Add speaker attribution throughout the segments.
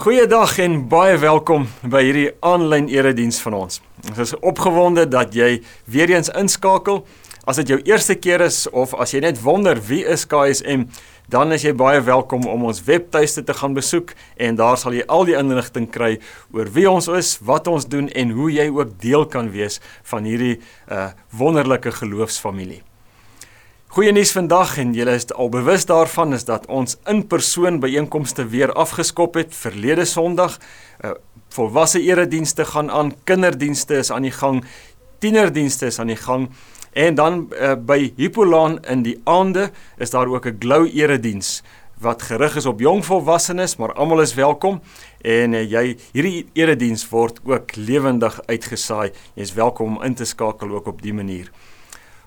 Speaker 1: Goeiedag en baie welkom by hierdie aanlyn erediens van ons. Ons is opgewonde dat jy weer eens inskakel. As dit jou eerste keer is of as jy net wonder wie is KSM, dan is jy baie welkom om ons webtuiste te gaan besoek en daar sal jy al die inligting kry oor wie ons is, wat ons doen en hoe jy ook deel kan wees van hierdie uh wonderlike geloofsfamilie. Goeie nuus vandag en julle is al bewus daarvan is dat ons in-persoon byeenkomste weer afgeskop het verlede Sondag. Uh, volwasse eredienste gaan aan, kinderdienste is aan die gang, tienerdienste is aan die gang en dan uh, by Hippolaan in die aande is daar ook 'n glow erediens wat gerig is op jong volwassenes, maar almal is welkom en uh, jy hierdie erediens word ook lewendig uitgesaai. Jy is welkom om in te skakel ook op die manier.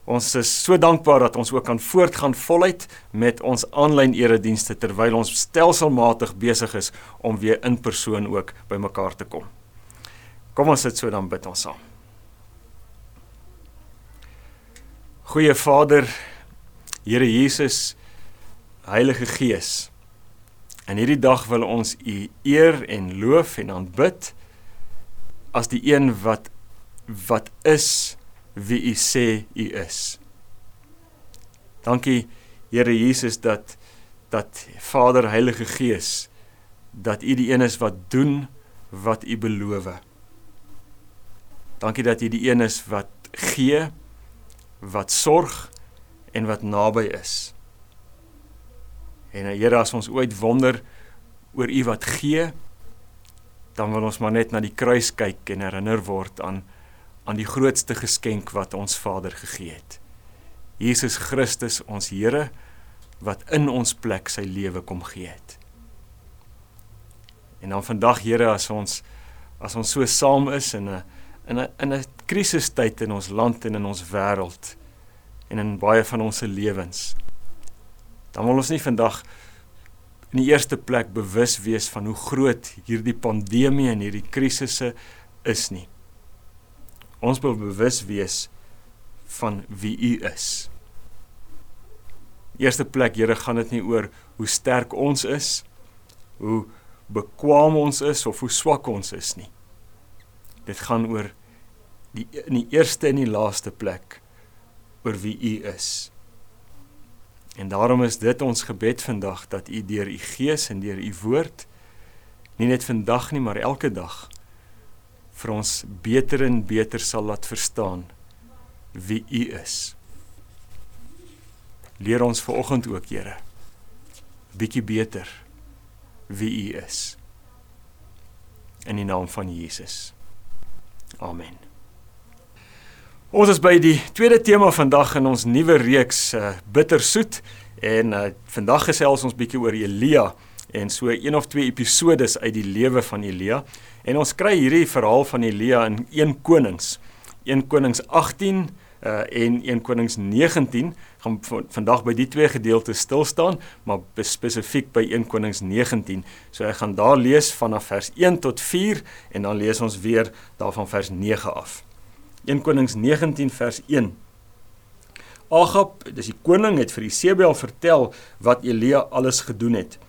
Speaker 1: Ons is so dankbaar dat ons ook kan voortgaan voluit met ons aanlyn eredienste terwyl ons stelselmatig besig is om weer in persoon ook bymekaar te kom. Kom ons sit so dan bid ons saam. Goeie Vader, Here Jesus, Heilige Gees. In hierdie dag wil ons U eer en loof en aanbid as die een wat wat is wie u sê u is. Dankie Here Jesus dat dat Vader Heilige Gees dat u die een is wat doen wat u beloof. Dankie dat u die een is wat gee, wat sorg en wat naby is. En Here as ons ooit wonder oor u wat gee, dan wil ons maar net na die kruis kyk en herinner word aan aan die grootste geskenk wat ons Vader gegee het. Jesus Christus ons Here wat in ons plek sy lewe kom gee het. En dan vandag Here as ons as ons so saam is in 'n in 'n in 'n krisistyd in ons land en in ons wêreld en in baie van ons se lewens. Dan wil ons nie vandag in die eerste plek bewus wees van hoe groot hierdie pandemie en hierdie krisisse is nie. Ons wil bewus wees van wie U is. Eerste plek, Here, gaan dit nie oor hoe sterk ons is, hoe bekwam ons is of hoe swak ons is nie. Dit gaan oor die in die eerste en die laaste plek oor wie U is. En daarom is dit ons gebed vandag dat U deur U Gees en deur U woord nie net vandag nie, maar elke dag vir ons beter en beter sal laat verstaan wie U is. Leer ons vanoggend ook, Here, bietjie beter wie U is. In die naam van Jesus. Amen. Ons is by die tweede tema vandag in ons nuwe reeks uh, bittersoet en uh, vandag gesels ons bietjie oor Elia en so een of twee episodes uit die lewe van Elia. En ons kry hierdie verhaal van Elia in 1 Konings. 1 Konings 18 uh en 1 Konings 19 gaan vandag by die twee gedeeltes stil staan, maar spesifiek by 1 Konings 19. So ek gaan daar lees vanaf vers 1 tot 4 en dan lees ons weer daarvan vers 9 af. 1 Konings 19 vers 1. Agab, dis die koning het vir Isebel vertel wat Elia alles gedoen het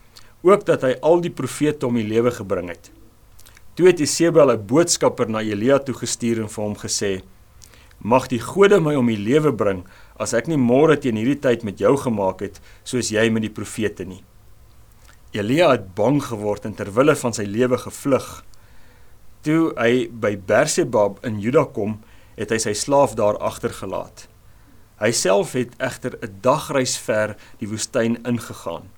Speaker 1: ook dat hy al die profete om die lewe gebring het. Toe het Isebel 'n boodskapper na Elia toe gestuur en vir hom gesê: "Mag die gode my om die lewe bring as ek nie môre teen hierdie tyd met jou gemaak het soos jy met die profete nie." Elia het bang geword en ter wille van sy lewe gevlug. Toe hy by Berseba in Juda kom, het hy sy slaaf daar agtergelaat. Hy self het egter 'n dagreis ver die woestyn ingegaan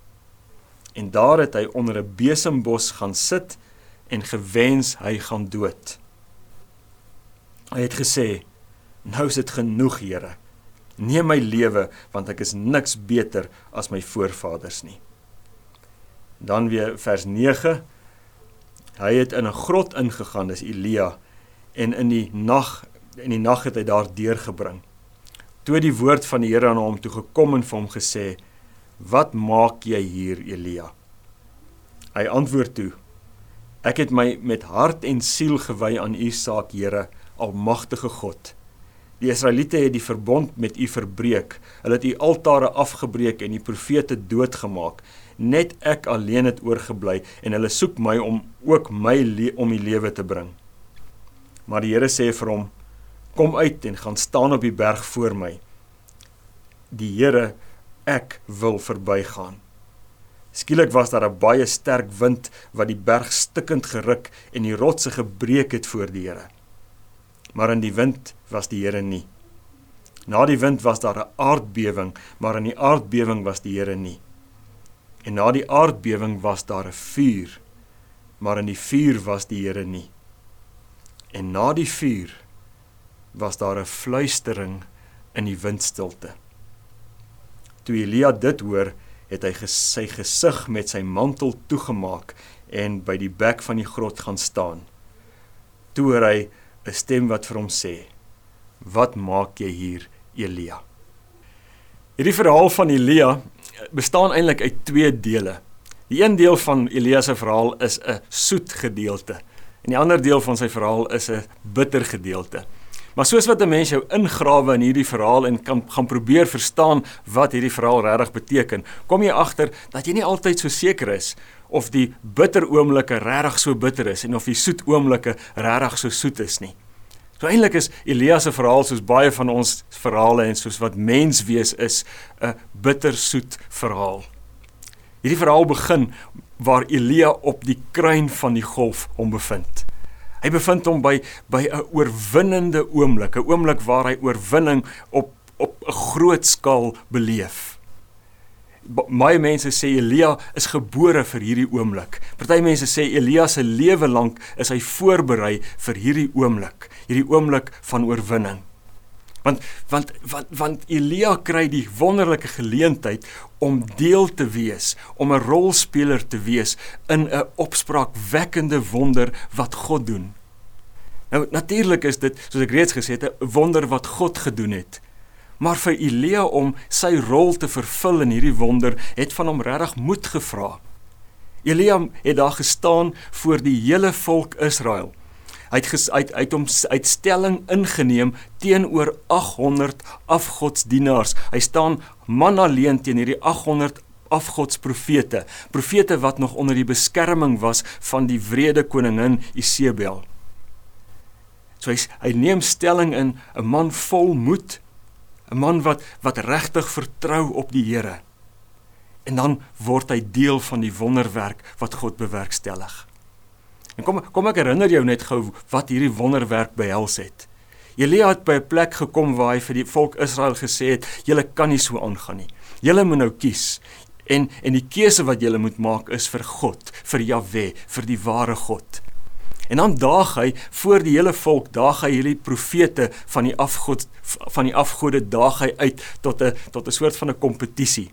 Speaker 1: en daar het hy onder 'n besembos gaan sit en gewens hy gaan dood. Hy het gesê: "Nou is dit genoeg, Here. Neem my lewe, want ek is niks beter as my voorvaders nie." Dan weer vers 9. Hy het in 'n grot ingegaan, dis Elia, en in die nag in die nag het hy daar deurgebring. Toe die woord van die Here aan hom toe gekom en vir hom gesê: Wat maak jy hier, Elia? Hy antwoord toe: Ek het my met hart en siel gewy aan U saak, Here, almagtige God. Die Israeliete het die verbond met U verbreek. Hulle het U altare afgebreek en die profete doodgemaak net ek alleen het oorgebly en hulle soek my om ook my om die lewe te bring. Maar die Here sê vir hom: Kom uit en gaan staan op die berg voor my. Die Here, ek wil verbygaan. Skielik was daar 'n baie sterk wind wat die berg stikkend geruk en die rotse gebreek het voor die Here. Maar in die wind was die Here nie. Na die wind was daar 'n aardbewing, maar in die aardbewing was die Here nie. En na die aardbewing was daar 'n vuur, maar in die vuur was die Here nie. En na die vuur was daar 'n fluistering in die windstilte. Toe Elia dit hoor, het hy ges sy gesig met sy mantel toegemaak en by die bek van die grot gaan staan. Toe hoor hy 'n stem wat vir hom sê: "Wat maak jy hier, Elia?" Hierdie verhaal van Elia bestaan eintlik uit twee dele. Die een deel van Elia se verhaal is 'n soet gedeelte en die ander deel van sy verhaal is 'n bitter gedeelte. Maar soos wat 'n mens jou ingrawe in hierdie verhaal en kan gaan probeer verstaan wat hierdie verhaal regtig beteken, kom jy agter dat jy nie altyd so seker is of die bitter oomblikke regtig so bitter is en of die soet oomblikke regtig so soet is nie. So eintlik is Elia se verhaal soos baie van ons verhale en soos wat mens wees is 'n bittersoet verhaal. Hierdie verhaal begin waar Elia op die kruin van die golf hom bevind. Hy bevind hom by by 'n oorwinnende oomblik, 'n oomblik waar hy oorwinning op op 'n groot skaal beleef. Baie mense sê Elia is gebore vir hierdie oomblik. Party mense sê Elia se lewe lank is hy voorberei vir hierdie oomblik, hierdie oomblik van oorwinning. Want want want want Elia kry die wonderlike geleentheid om deel te wees, om 'n rolspeler te wees in 'n opspraakwekkende wonder wat God doen. Nou natuurlik is dit, soos ek reeds gesê het, 'n wonder wat God gedoen het. Maar vir Elia om sy rol te vervul in hierdie wonder, het van hom regtig moed gevra. Elia het daar gestaan voor die hele volk Israel Hy het ges, uit uit hom uitstelling ingeneem teenoor 800 afgodsdienaars. Hy staan man alleen teen hierdie 800 afgodsprofete, profete wat nog onder die beskerming was van die wrede koningin Isebel. So hy hy neem stelling in 'n man vol moed, 'n man wat wat regtig vertrou op die Here. En dan word hy deel van die wonderwerk wat God bewerkstellig. En kom kom ek herinner jou net gou wat hierdie wonderwerk behels het. Elia het by 'n plek gekom waar hy vir die volk Israel gesê het: "Julle kan nie so aangaan nie. Julle moet nou kies. En en die keuse wat julle moet maak is vir God, vir Jahwe, vir die ware God." En dan daag hy voor die hele volk, daag hy hierdie profete van die afgod van die afgode daag hy uit tot 'n tot 'n soort van 'n kompetisie.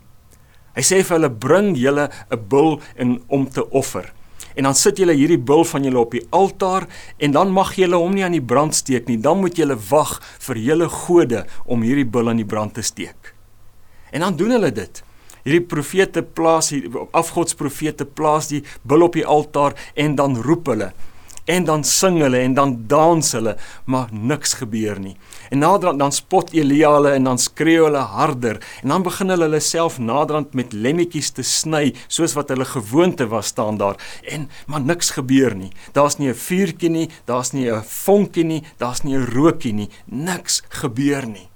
Speaker 1: Hy sê vir hulle: "Bring julle 'n bul en om te offer." En dan sit julle hierdie bul van julle op die altaar en dan mag julle hom nie aan die brand steek nie. Dan moet julle wag vir julle gode om hierdie bul aan die brand te steek. En dan doen hulle dit. Hierdie profete plaas hier afgodsprofete plaas die bul op die altaar en dan roep hulle en dan sing hulle en dan dans hulle, maar niks gebeur nie. En naderhand dan spot Elia hulle en dan skreeu hulle harder en dan begin hulle hulle self naderhand met lemmetjies te sny soos wat hulle gewoonte was staan daar en maar niks gebeur nie. Daar's nie 'n vuurtjie nie, daar's nie 'n vonkie nie, daar's nie 'n rookie nie. Niks gebeur nie.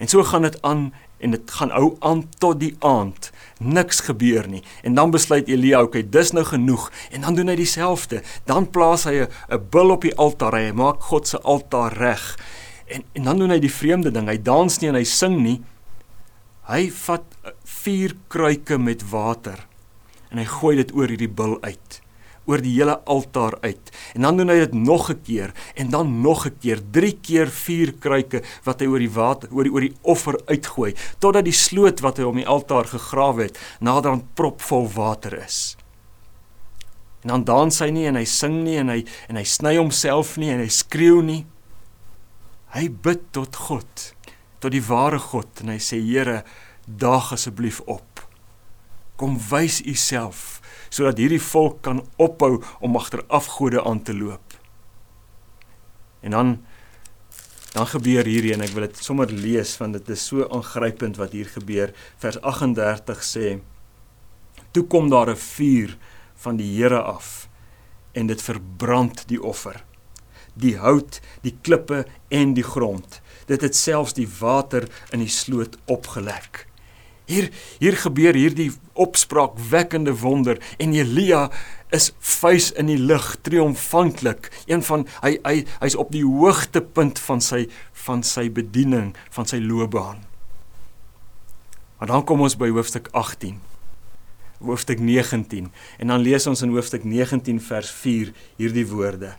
Speaker 1: En so gaan dit aan en dit gaan hou aan tot die aand. Niks gebeur nie. En dan besluit Elia, okay, dis nou genoeg en dan doen hy dieselfde. Dan plaas hy 'n bul op die altaar. Hy maak God se altaar reg. En en dan doen hy die vreemde ding. Hy dans nie en hy sing nie. Hy vat vier kruike met water en hy gooi dit oor hierdie bul uit oor die hele altaar uit. En dan doen hy dit nog 'n keer en dan nog 'n keer, 3 keer 4 kruike wat hy oor die water oor die oor die offer uitgooi totdat die sloot wat hy om die altaar gegrawe het naderhand propvol water is. En dan dans hy nie en hy sing nie en hy en hy sny homself nie en hy skreeu nie. Hy bid tot God, tot die ware God en hy sê Here, daag asseblief op. Kom wys u self sodat hierdie volk kan ophou om agter afgode aan te loop. En dan dan gebeur hierdie en ek wil dit sommer lees want dit is so aangrypend wat hier gebeur. Vers 38 sê Toe kom daar 'n vuur van die Here af en dit verbrand die offer. Die hout, die klippe en die grond. Dit het selfs die water in die sloot opgelek. Hier hier gebeur hierdie opspraakwekkende wonder en Elia is vuis in die lug triomfantlik. Een van hy hy hy's op die hoogtepunt van sy van sy bediening van sy loopbaan. Maar dan kom ons by hoofstuk 18 hoofstuk 19 en dan lees ons in hoofstuk 19 vers 4 hierdie woorde.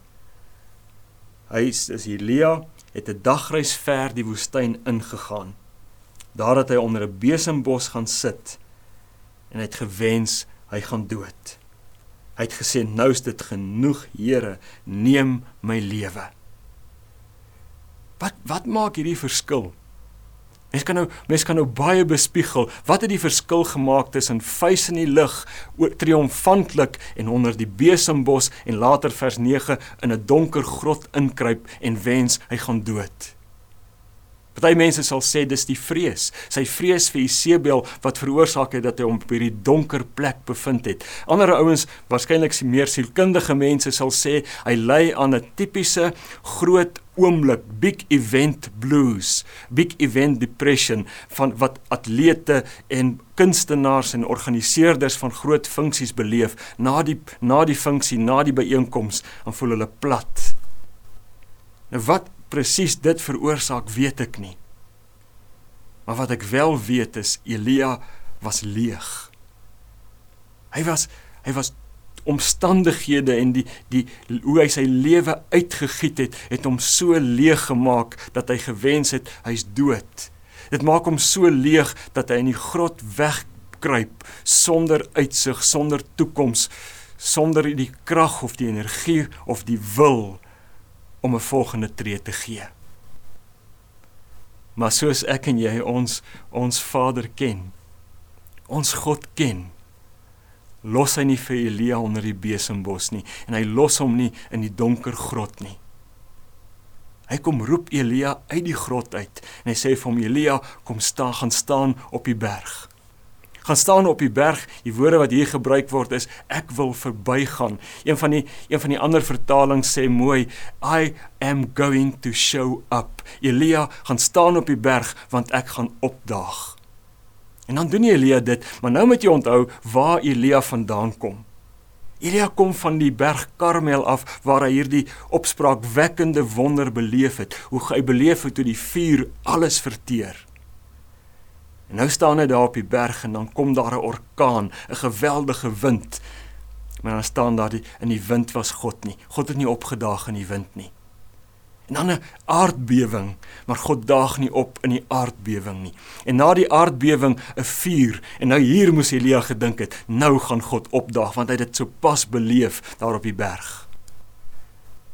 Speaker 1: Hy is Elia het 'n dagreis ver die woestyn ingegaan Daar het hy onder 'n besembos gaan sit en hy het gewens hy gaan dood. Hy het gesê nou is dit genoeg, Here, neem my lewe. Wat wat maak hierdie verskil? Mens kan nou mens kan nou baie bespiegel. Wat het die verskil gemaak tussen vuis in die lug, triomfantlik en onder die besembos en later vers 9 in 'n donker grot inkruip en wens hy gaan dood? Party mense sal sê dis die vrees, sy vrees vir Isebel wat veroorsaak het dat hy hom op hierdie donker plek bevind het. Ander ouens, waarskynlik meer sielkundige mense sal sê hy ly aan 'n tipiese groot oomblik, big event blues, big event depression van wat atlete en kunstenaars en organiseerders van groot funksies beleef na die na die funksie, na die byeenkoms, dan voel hulle plat. Nou wat presies dit veroorsaak, weet ek nie. Maar wat ek wel weet is Elia was leeg. Hy was hy was omstandighede en die die hoe hy sy lewe uitgegiet het, het hom so leeg gemaak dat hy gewens het hy's dood. Dit maak hom so leeg dat hy in die grot wegkruip sonder uitsig, sonder toekoms, sonder die krag of die energie of die wil om 'n volgende tree te gee. Maar soos ek en jy ons ons Vader ken, ons God ken, los hy nie vir Elia onder die besembos nie en hy los hom nie in die donker grot nie. Hy kom roep Elia uit die grot uit en hy sê vir hom Elia kom staan gaan staan op die berg gaan staan op die berg. Die woorde wat hier gebruik word is ek wil verbygaan. Een van die een van die ander vertalings sê mooi I am going to show up. Elia gaan staan op die berg want ek gaan opdaag. En dan doen Elia dit, maar nou moet jy onthou waar Elia vandaan kom. Elia kom van die berg Karmel af waar hy hierdie opspraakwekkende wonder beleef het. Hoe hy beleef het hoe die vuur alles verteer. En nou staan hy daar op die berg en dan kom daar 'n orkaan, 'n geweldige wind. Maar dan staan daar die in die wind was God nie. God het nie opgedaag in die wind nie. En dan 'n aardbewing, maar God daag nie op in die aardbewing nie. En na die aardbewing 'n vuur. En nou hier moes Elia gedink het, nou gaan God opdaag want hy het dit sopas beleef daar op die berg.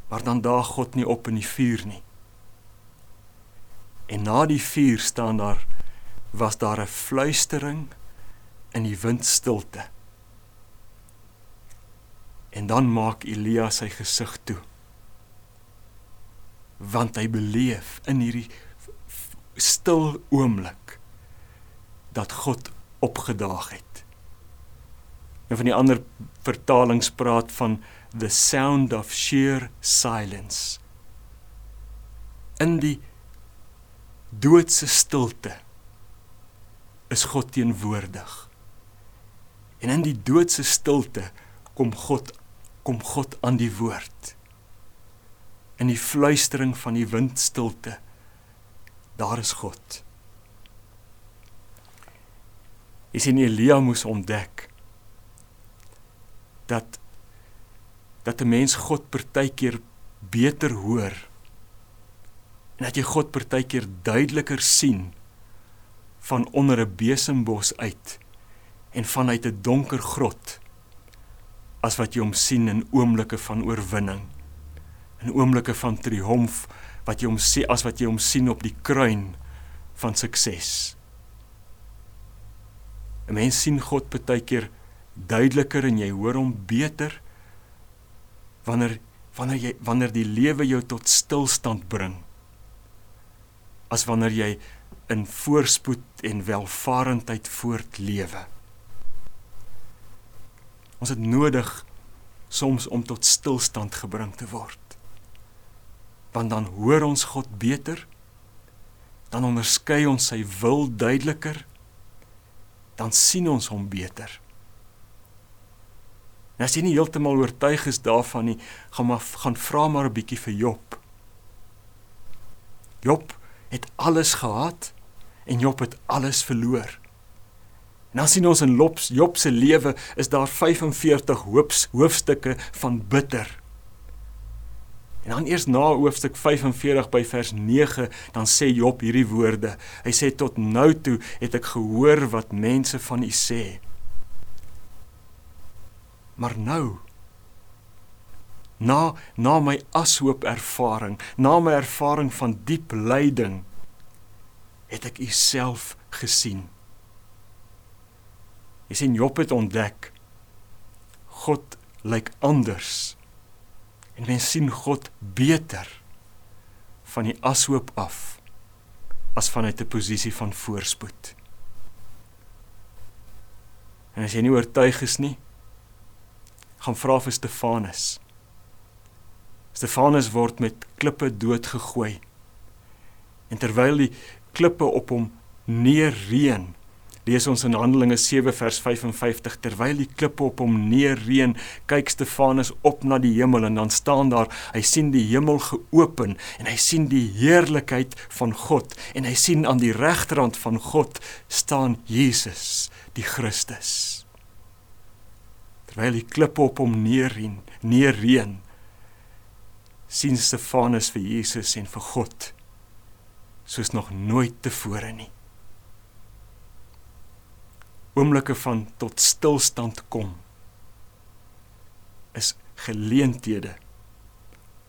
Speaker 1: Maar dan daag God nie op in die vuur nie. En na die vuur staan daar was daar 'n fluistering in die windstilte. En dan maak Elia sy gesig toe. Want hy beleef in hierdie stil oomblik dat God opgedaag het. Een van die ander vertalings praat van the sound of sheer silence. In die doodse stilte is God teenwoordig. En in die doodse stilte kom God kom God aan die woord. In die fluistering van die windstilte daar is God. Is in Elia moes ontdek dat dat 'n mens God partykeer beter hoor en dat jy God partykeer duideliker sien van onder 'n besembos uit en vanuit 'n donker grot as wat jy hom sien in oomblikke van oorwinning in oomblikke van triomf wat jy hom sien as wat jy hom sien op die kruin van sukses. 'n mens sien God baie keer duideliker en jy hoor hom beter wanneer wanneer jy wanneer die lewe jou tot stilstand bring as wanneer jy in voorspoed en welvarendheid voortlewe. Ons het nodig soms om tot stilstand gebring te word. Want dan hoor ons God beter. Dan onderskei ons sy wil duideliker. Dan sien ons hom beter. En as jy nie heeltemal oortuig is daarvan nie, gaan maar gaan vra maar 'n bietjie vir Job. Job het alles gehad en Job het alles verloor. En dan sien ons in Job, Job se lewe is daar 45 hoops hoofstukke van bitter. En dan eers na hoofstuk 45 by vers 9 dan sê Job hierdie woorde. Hy sê tot nou toe het ek gehoor wat mense van u sê. Maar nou na na my ashoop ervaring, na my ervaring van diep lyding het ek u self gesien. Jy sien Job het ontdek God lyk anders. En mens sien God beter van die ashoop af as vanuit 'n posisie van voorspoed. En as jy nie oortuig is nie, gaan vra vir Stefanus. Stefanus word met klippe doodgegooi. En terwyl die klippe op hom neerreën, lees ons in Handelinge 7 vers 55 terwyl die klippe op hom neerreën kyk Stefanus op na die hemel en dan staan daar hy sien die hemel geopen en hy sien die heerlikheid van God en hy sien aan die regterrand van God staan Jesus die Christus. Terwyl die klippe op hom neerreën neerreën sien Stefanus vir Jesus en vir God soos nog nooit tevore nie. Oomblikke van tot stilstand kom is geleenthede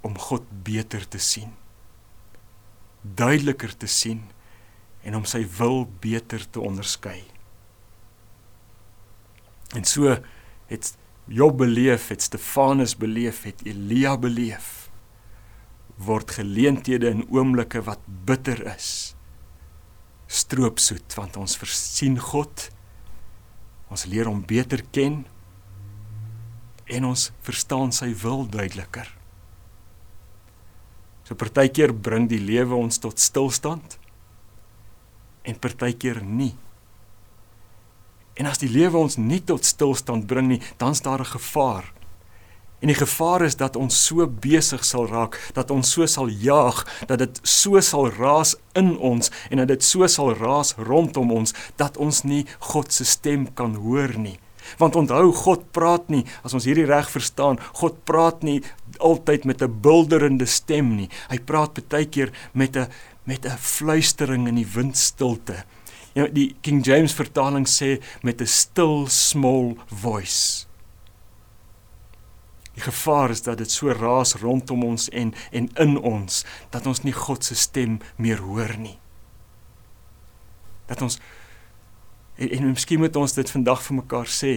Speaker 1: om God beter te sien duideliker te sien en om sy wil beter te onderskei. En so het Job beleef het Stefanus beleef het Elia beleef word geleenthede in oomblikke wat bitter is stroopsoet want ons versien God Ons leer hom beter ken en ons verstaan sy wil duideliker. So partykeer bring die lewe ons tot stilstand en partykeer nie. En as die lewe ons nie tot stilstand bring nie, dan's daar 'n gevaar En die gevaar is dat ons so besig sal raak, dat ons so sal jaag, dat dit so sal raas in ons en dat dit so sal raas rondom ons dat ons nie God se stem kan hoor nie. Want onthou God praat nie, as ons hierdie reg verstaan, God praat nie altyd met 'n bulderende stem nie. Hy praat baie keer met 'n met 'n fluistering in die windstilte. Ja, die King James vertaling sê met 'n still small voice. Die gevaar is dat dit so raas rondom ons en en in ons dat ons nie God se stem meer hoor nie. Dat ons en, en miskien moet ons dit vandag vir mekaar sê.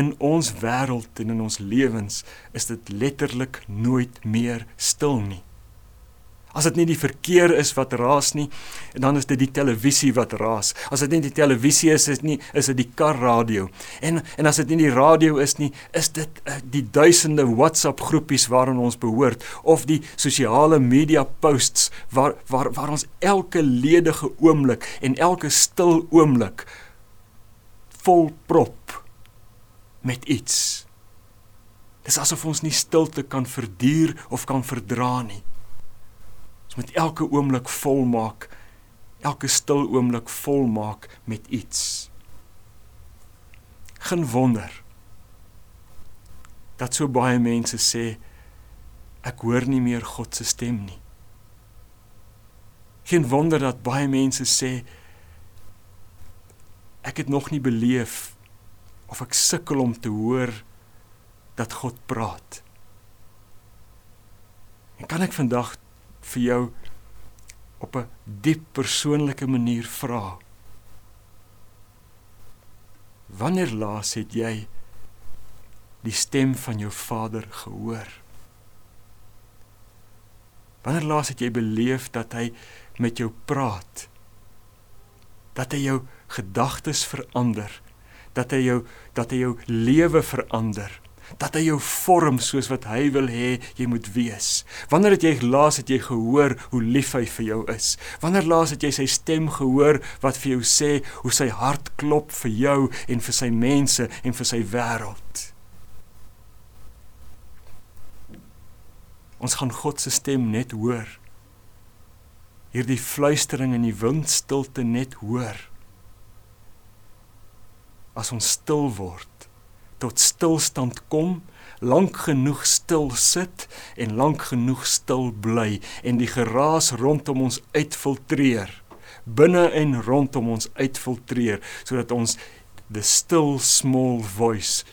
Speaker 1: In ons wêreld en in ons lewens is dit letterlik nooit meer stil nie. As dit nie die verkeer is wat raas nie, dan is dit die televisie wat raas. As dit nie die televisie is, is dit nie is dit die karradio. En en as dit nie die radio is nie, is dit uh, die duisende WhatsApp groepies waaraan ons behoort of die sosiale media posts waar waar waar ons elke ledige oomblik en elke stil oomblik vol prop met iets. Dis asof ons nie stilte kan verduur of kan verdra nie met elke oomblik volmaak, elke stil oomblik volmaak met iets. Geen wonder dat so baie mense sê ek hoor nie meer God se stem nie. Geen wonder dat baie mense sê ek het nog nie beleef of ek sukkel om te hoor dat God praat. En kan ek vandag vir jou op 'n diep persoonlike manier vra. Wanneer laas het jy die stem van jou Vader gehoor? Wanneer laas het jy beleef dat hy met jou praat? Dat hy jou gedagtes verander, dat hy jou dat hy jou lewe verander dat hy jou vorm soos wat hy wil hê jy moet wees. Wanneer het jy laas het jy gehoor hoe lief hy vir jou is? Wanneer laas het jy sy stem gehoor wat vir jou sê hoe sy hart klop vir jou en vir sy mense en vir sy wêreld? Ons gaan God se stem net hoor. Hierdie fluistering in die windstilte net hoor. As ons stil word tot stilstand kom, lank genoeg stil sit en lank genoeg stil bly en die geraas rondom ons uitfiltreer binne en rondom ons uitfiltreer sodat ons the still small voice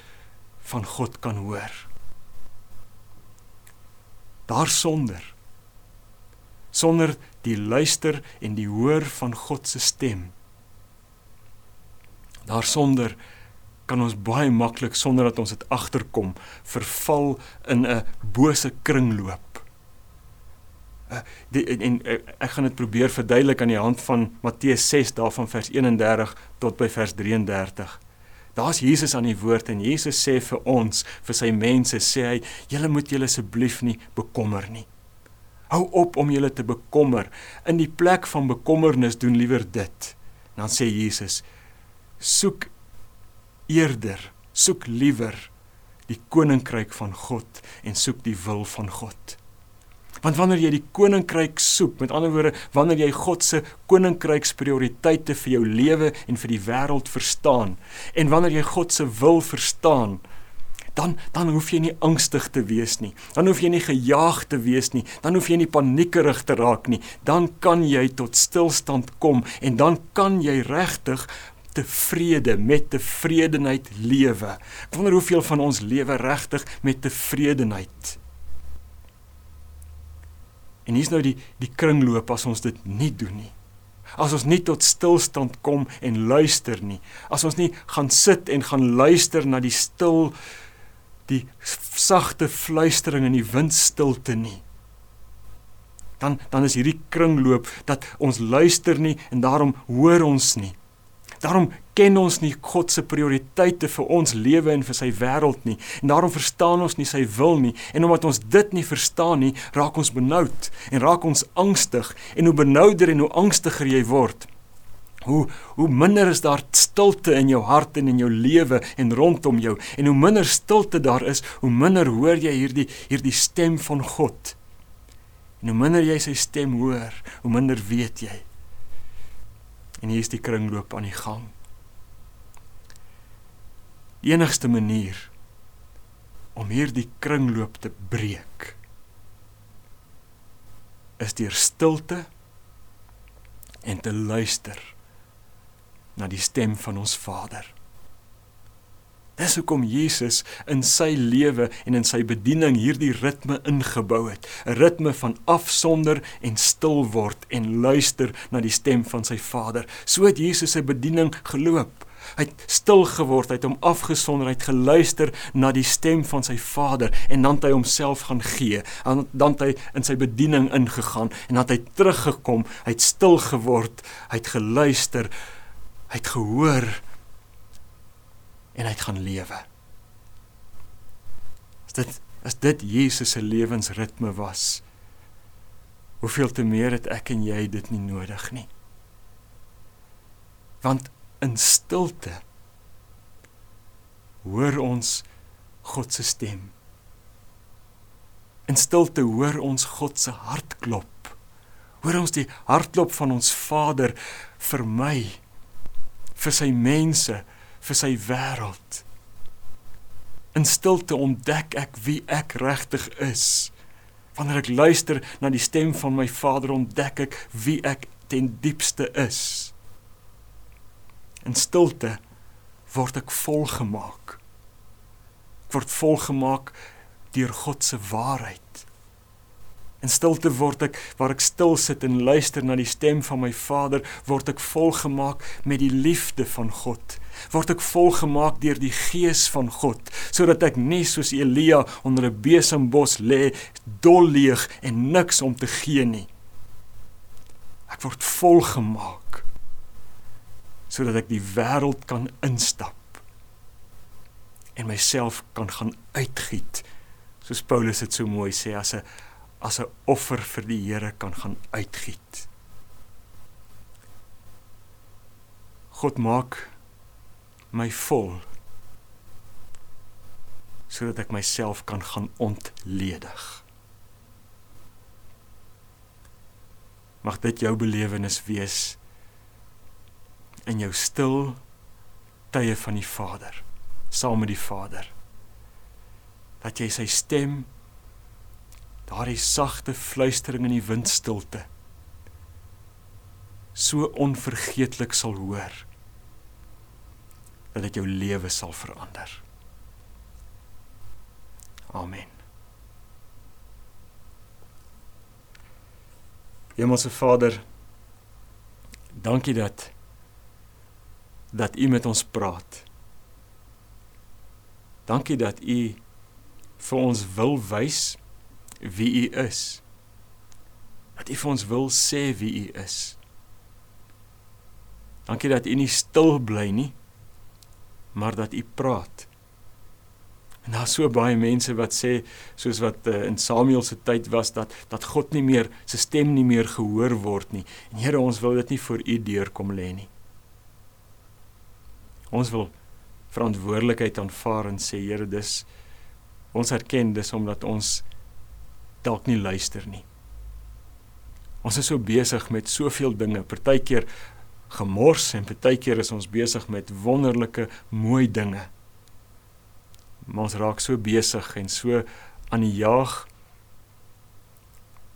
Speaker 1: van God kan hoor. Daarsonder sonder die luister en die hoor van God se stem. Daarsonder kan ons baie maklik sonder dat ons dit agterkom verval in 'n bose kringloop. Uh, die, en, en uh, ek gaan dit probeer verduidelik aan die hand van Matteus 6 daarvan vers 31 tot by vers 33. Daar's Jesus aan die woord en Jesus sê vir ons, vir sy mense, sê hy, julle moet julle asseblief nie bekommer nie. Hou op om julle te bekommer. In die plek van bekommernis doen liewer dit. Dan sê Jesus, soek eerder soek liewer die koninkryk van God en soek die wil van God. Want wanneer jy die koninkryk soek, met ander woorde, wanneer jy God se koninkryksprioriteite vir jou lewe en vir die wêreld verstaan en wanneer jy God se wil verstaan, dan dan hoef jy nie angstig te wees nie. Dan hoef jy nie gejaag te wees nie. Dan hoef jy nie paniekerig te raak nie. Dan kan jy tot stilstand kom en dan kan jy regtig tevrede met tevredenheid lewe. Ek wonder hoeveel van ons lewe regtig met tevredenheid. En hier's nou die die kringloop as ons dit nie doen nie. As ons nie tot stilstand kom en luister nie. As ons nie gaan sit en gaan luister na die stil die sagte fluistering in die windstilte nie. Dan dan is hierdie kringloop dat ons luister nie en daarom hoor ons nie. Daarom ken ons nie God se prioriteite vir ons lewe en vir sy wêreld nie. En daarom verstaan ons nie sy wil nie. En omdat ons dit nie verstaan nie, raak ons benoud en raak ons angstig. En hoe benouder en hoe angstiger jy word, hoe hoe minder is daar stilte in jou hart en in jou lewe en rondom jou. En hoe minder stilte daar is, hoe minder hoor jy hierdie hierdie stem van God. En hoe minder jy sy stem hoor, hoe minder weet jy en hier is die kringloop aan die gang. Die enigste manier om hierdie kringloop te breek is deur stilte en te luister na die stem van ons Vader. Dis hoekom Jesus in sy lewe en in sy bediening hierdie ritme ingebou het, 'n ritme van afsonder en stil word en luister na die stem van sy Vader. So het Jesus sy bediening geloop. Hy het stil geword, hy het hom afgesonder, hy het geluister na die stem van sy Vader en dan het hy homself gaan gee. En dan het hy in sy bediening ingegaan en dan het hy teruggekom, hy het stil geword, hy het geluister, hy het gehoor en hy gaan lewe. As dit as dit Jesus se lewensritme was, hoeveel te meer het ek en jy dit nie nodig nie. Want in stilte hoor ons God se stem. In stilte hoor ons God se hart klop. Hoor ons die hartklop van ons Vader vir my, vir sy mense, vir sy wêreld. In stilte ontdek ek wie ek regtig is. Wanneer ek luister na die stem van my Vader, ontdek ek wie ek ten diepste is. In stilte word ek volgemaak. Ek word volgemaak deur God se waarheid. In stilte word ek waar ek stil sit en luister na die stem van my Vader, word ek volgemaak met die liefde van God. Word ek volgemaak deur die gees van God, sodat ek nie soos Elia onder 'n besembos lê, dol leeg en niks om te gee nie. Ek word volgemaak sodat ek die wêreld kan instap en myself kan gaan uitgiet soos Paulus dit so mooi sê as 'n as 'n offer vir die Here kan gaan uitgiet. God maak my vol sodat ek myself kan gaan ontledig. Mag dit jou belewenis wees in jou stil tye van die Vader, saam met die Vader. Dat jy sy stem daardie sagte fluistering in die windstilte so onvergeetlik sal hoor dat dit jou lewe sal verander. Amen. Hemelse Vader, dankie dat dat U met ons praat. Dankie dat U vir ons wil wys wie U is. Dat U vir ons wil sê wie U is. Dankie dat U nie stil bly nie, maar dat U praat. En daar so baie mense wat sê soos wat uh, in Samuel se tyd was dat dat God nie meer sy stem nie meer gehoor word nie. En Here, ons wil dit nie voor U deurkom lê nie. Ons wil verantwoordelikheid aanvaar en sê Here, dis ons erken dis omdat ons dalk nie luister nie. Ons is so besig met soveel dinge, partykeer gemors en partykeer is ons besig met wonderlike mooi dinge. Maar ons raak so besig en so aan die jaag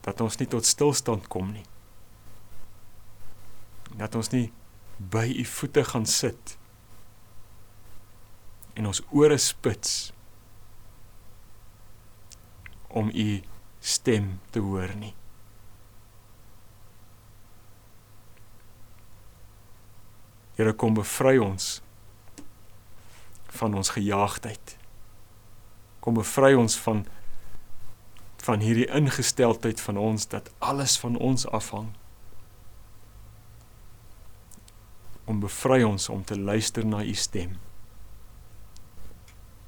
Speaker 1: dat ons nie tot stilstand kom nie. Dat ons nie by u voete gaan sit en ons ore spits om u stem te hoor nie. Here kom bevry ons van ons gejaagdheid. Kom bevry ons van van hierdie ingesteldheid van ons dat alles van ons afhang. Om bevry ons om te luister na u stem.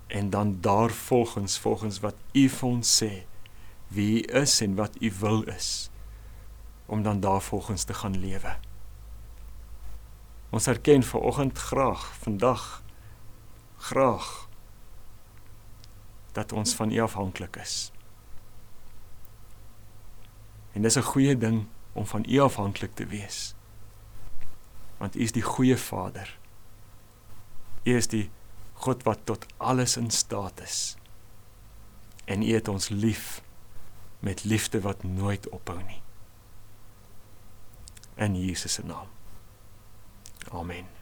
Speaker 1: En dan daar volgens volgens wat u vir ons sê wie is en wat u wil is om dan daar volgens te gaan lewe. Ons erken ver oggend graag vandag graag dat ons van U afhanklik is. En dis 'n goeie ding om van U afhanklik te wees. Want U is die goeie Vader. U is die God wat tot alles in staat is. En U het ons lief met liefde wat nooit ophou nie. In Jesus se naam. Amen.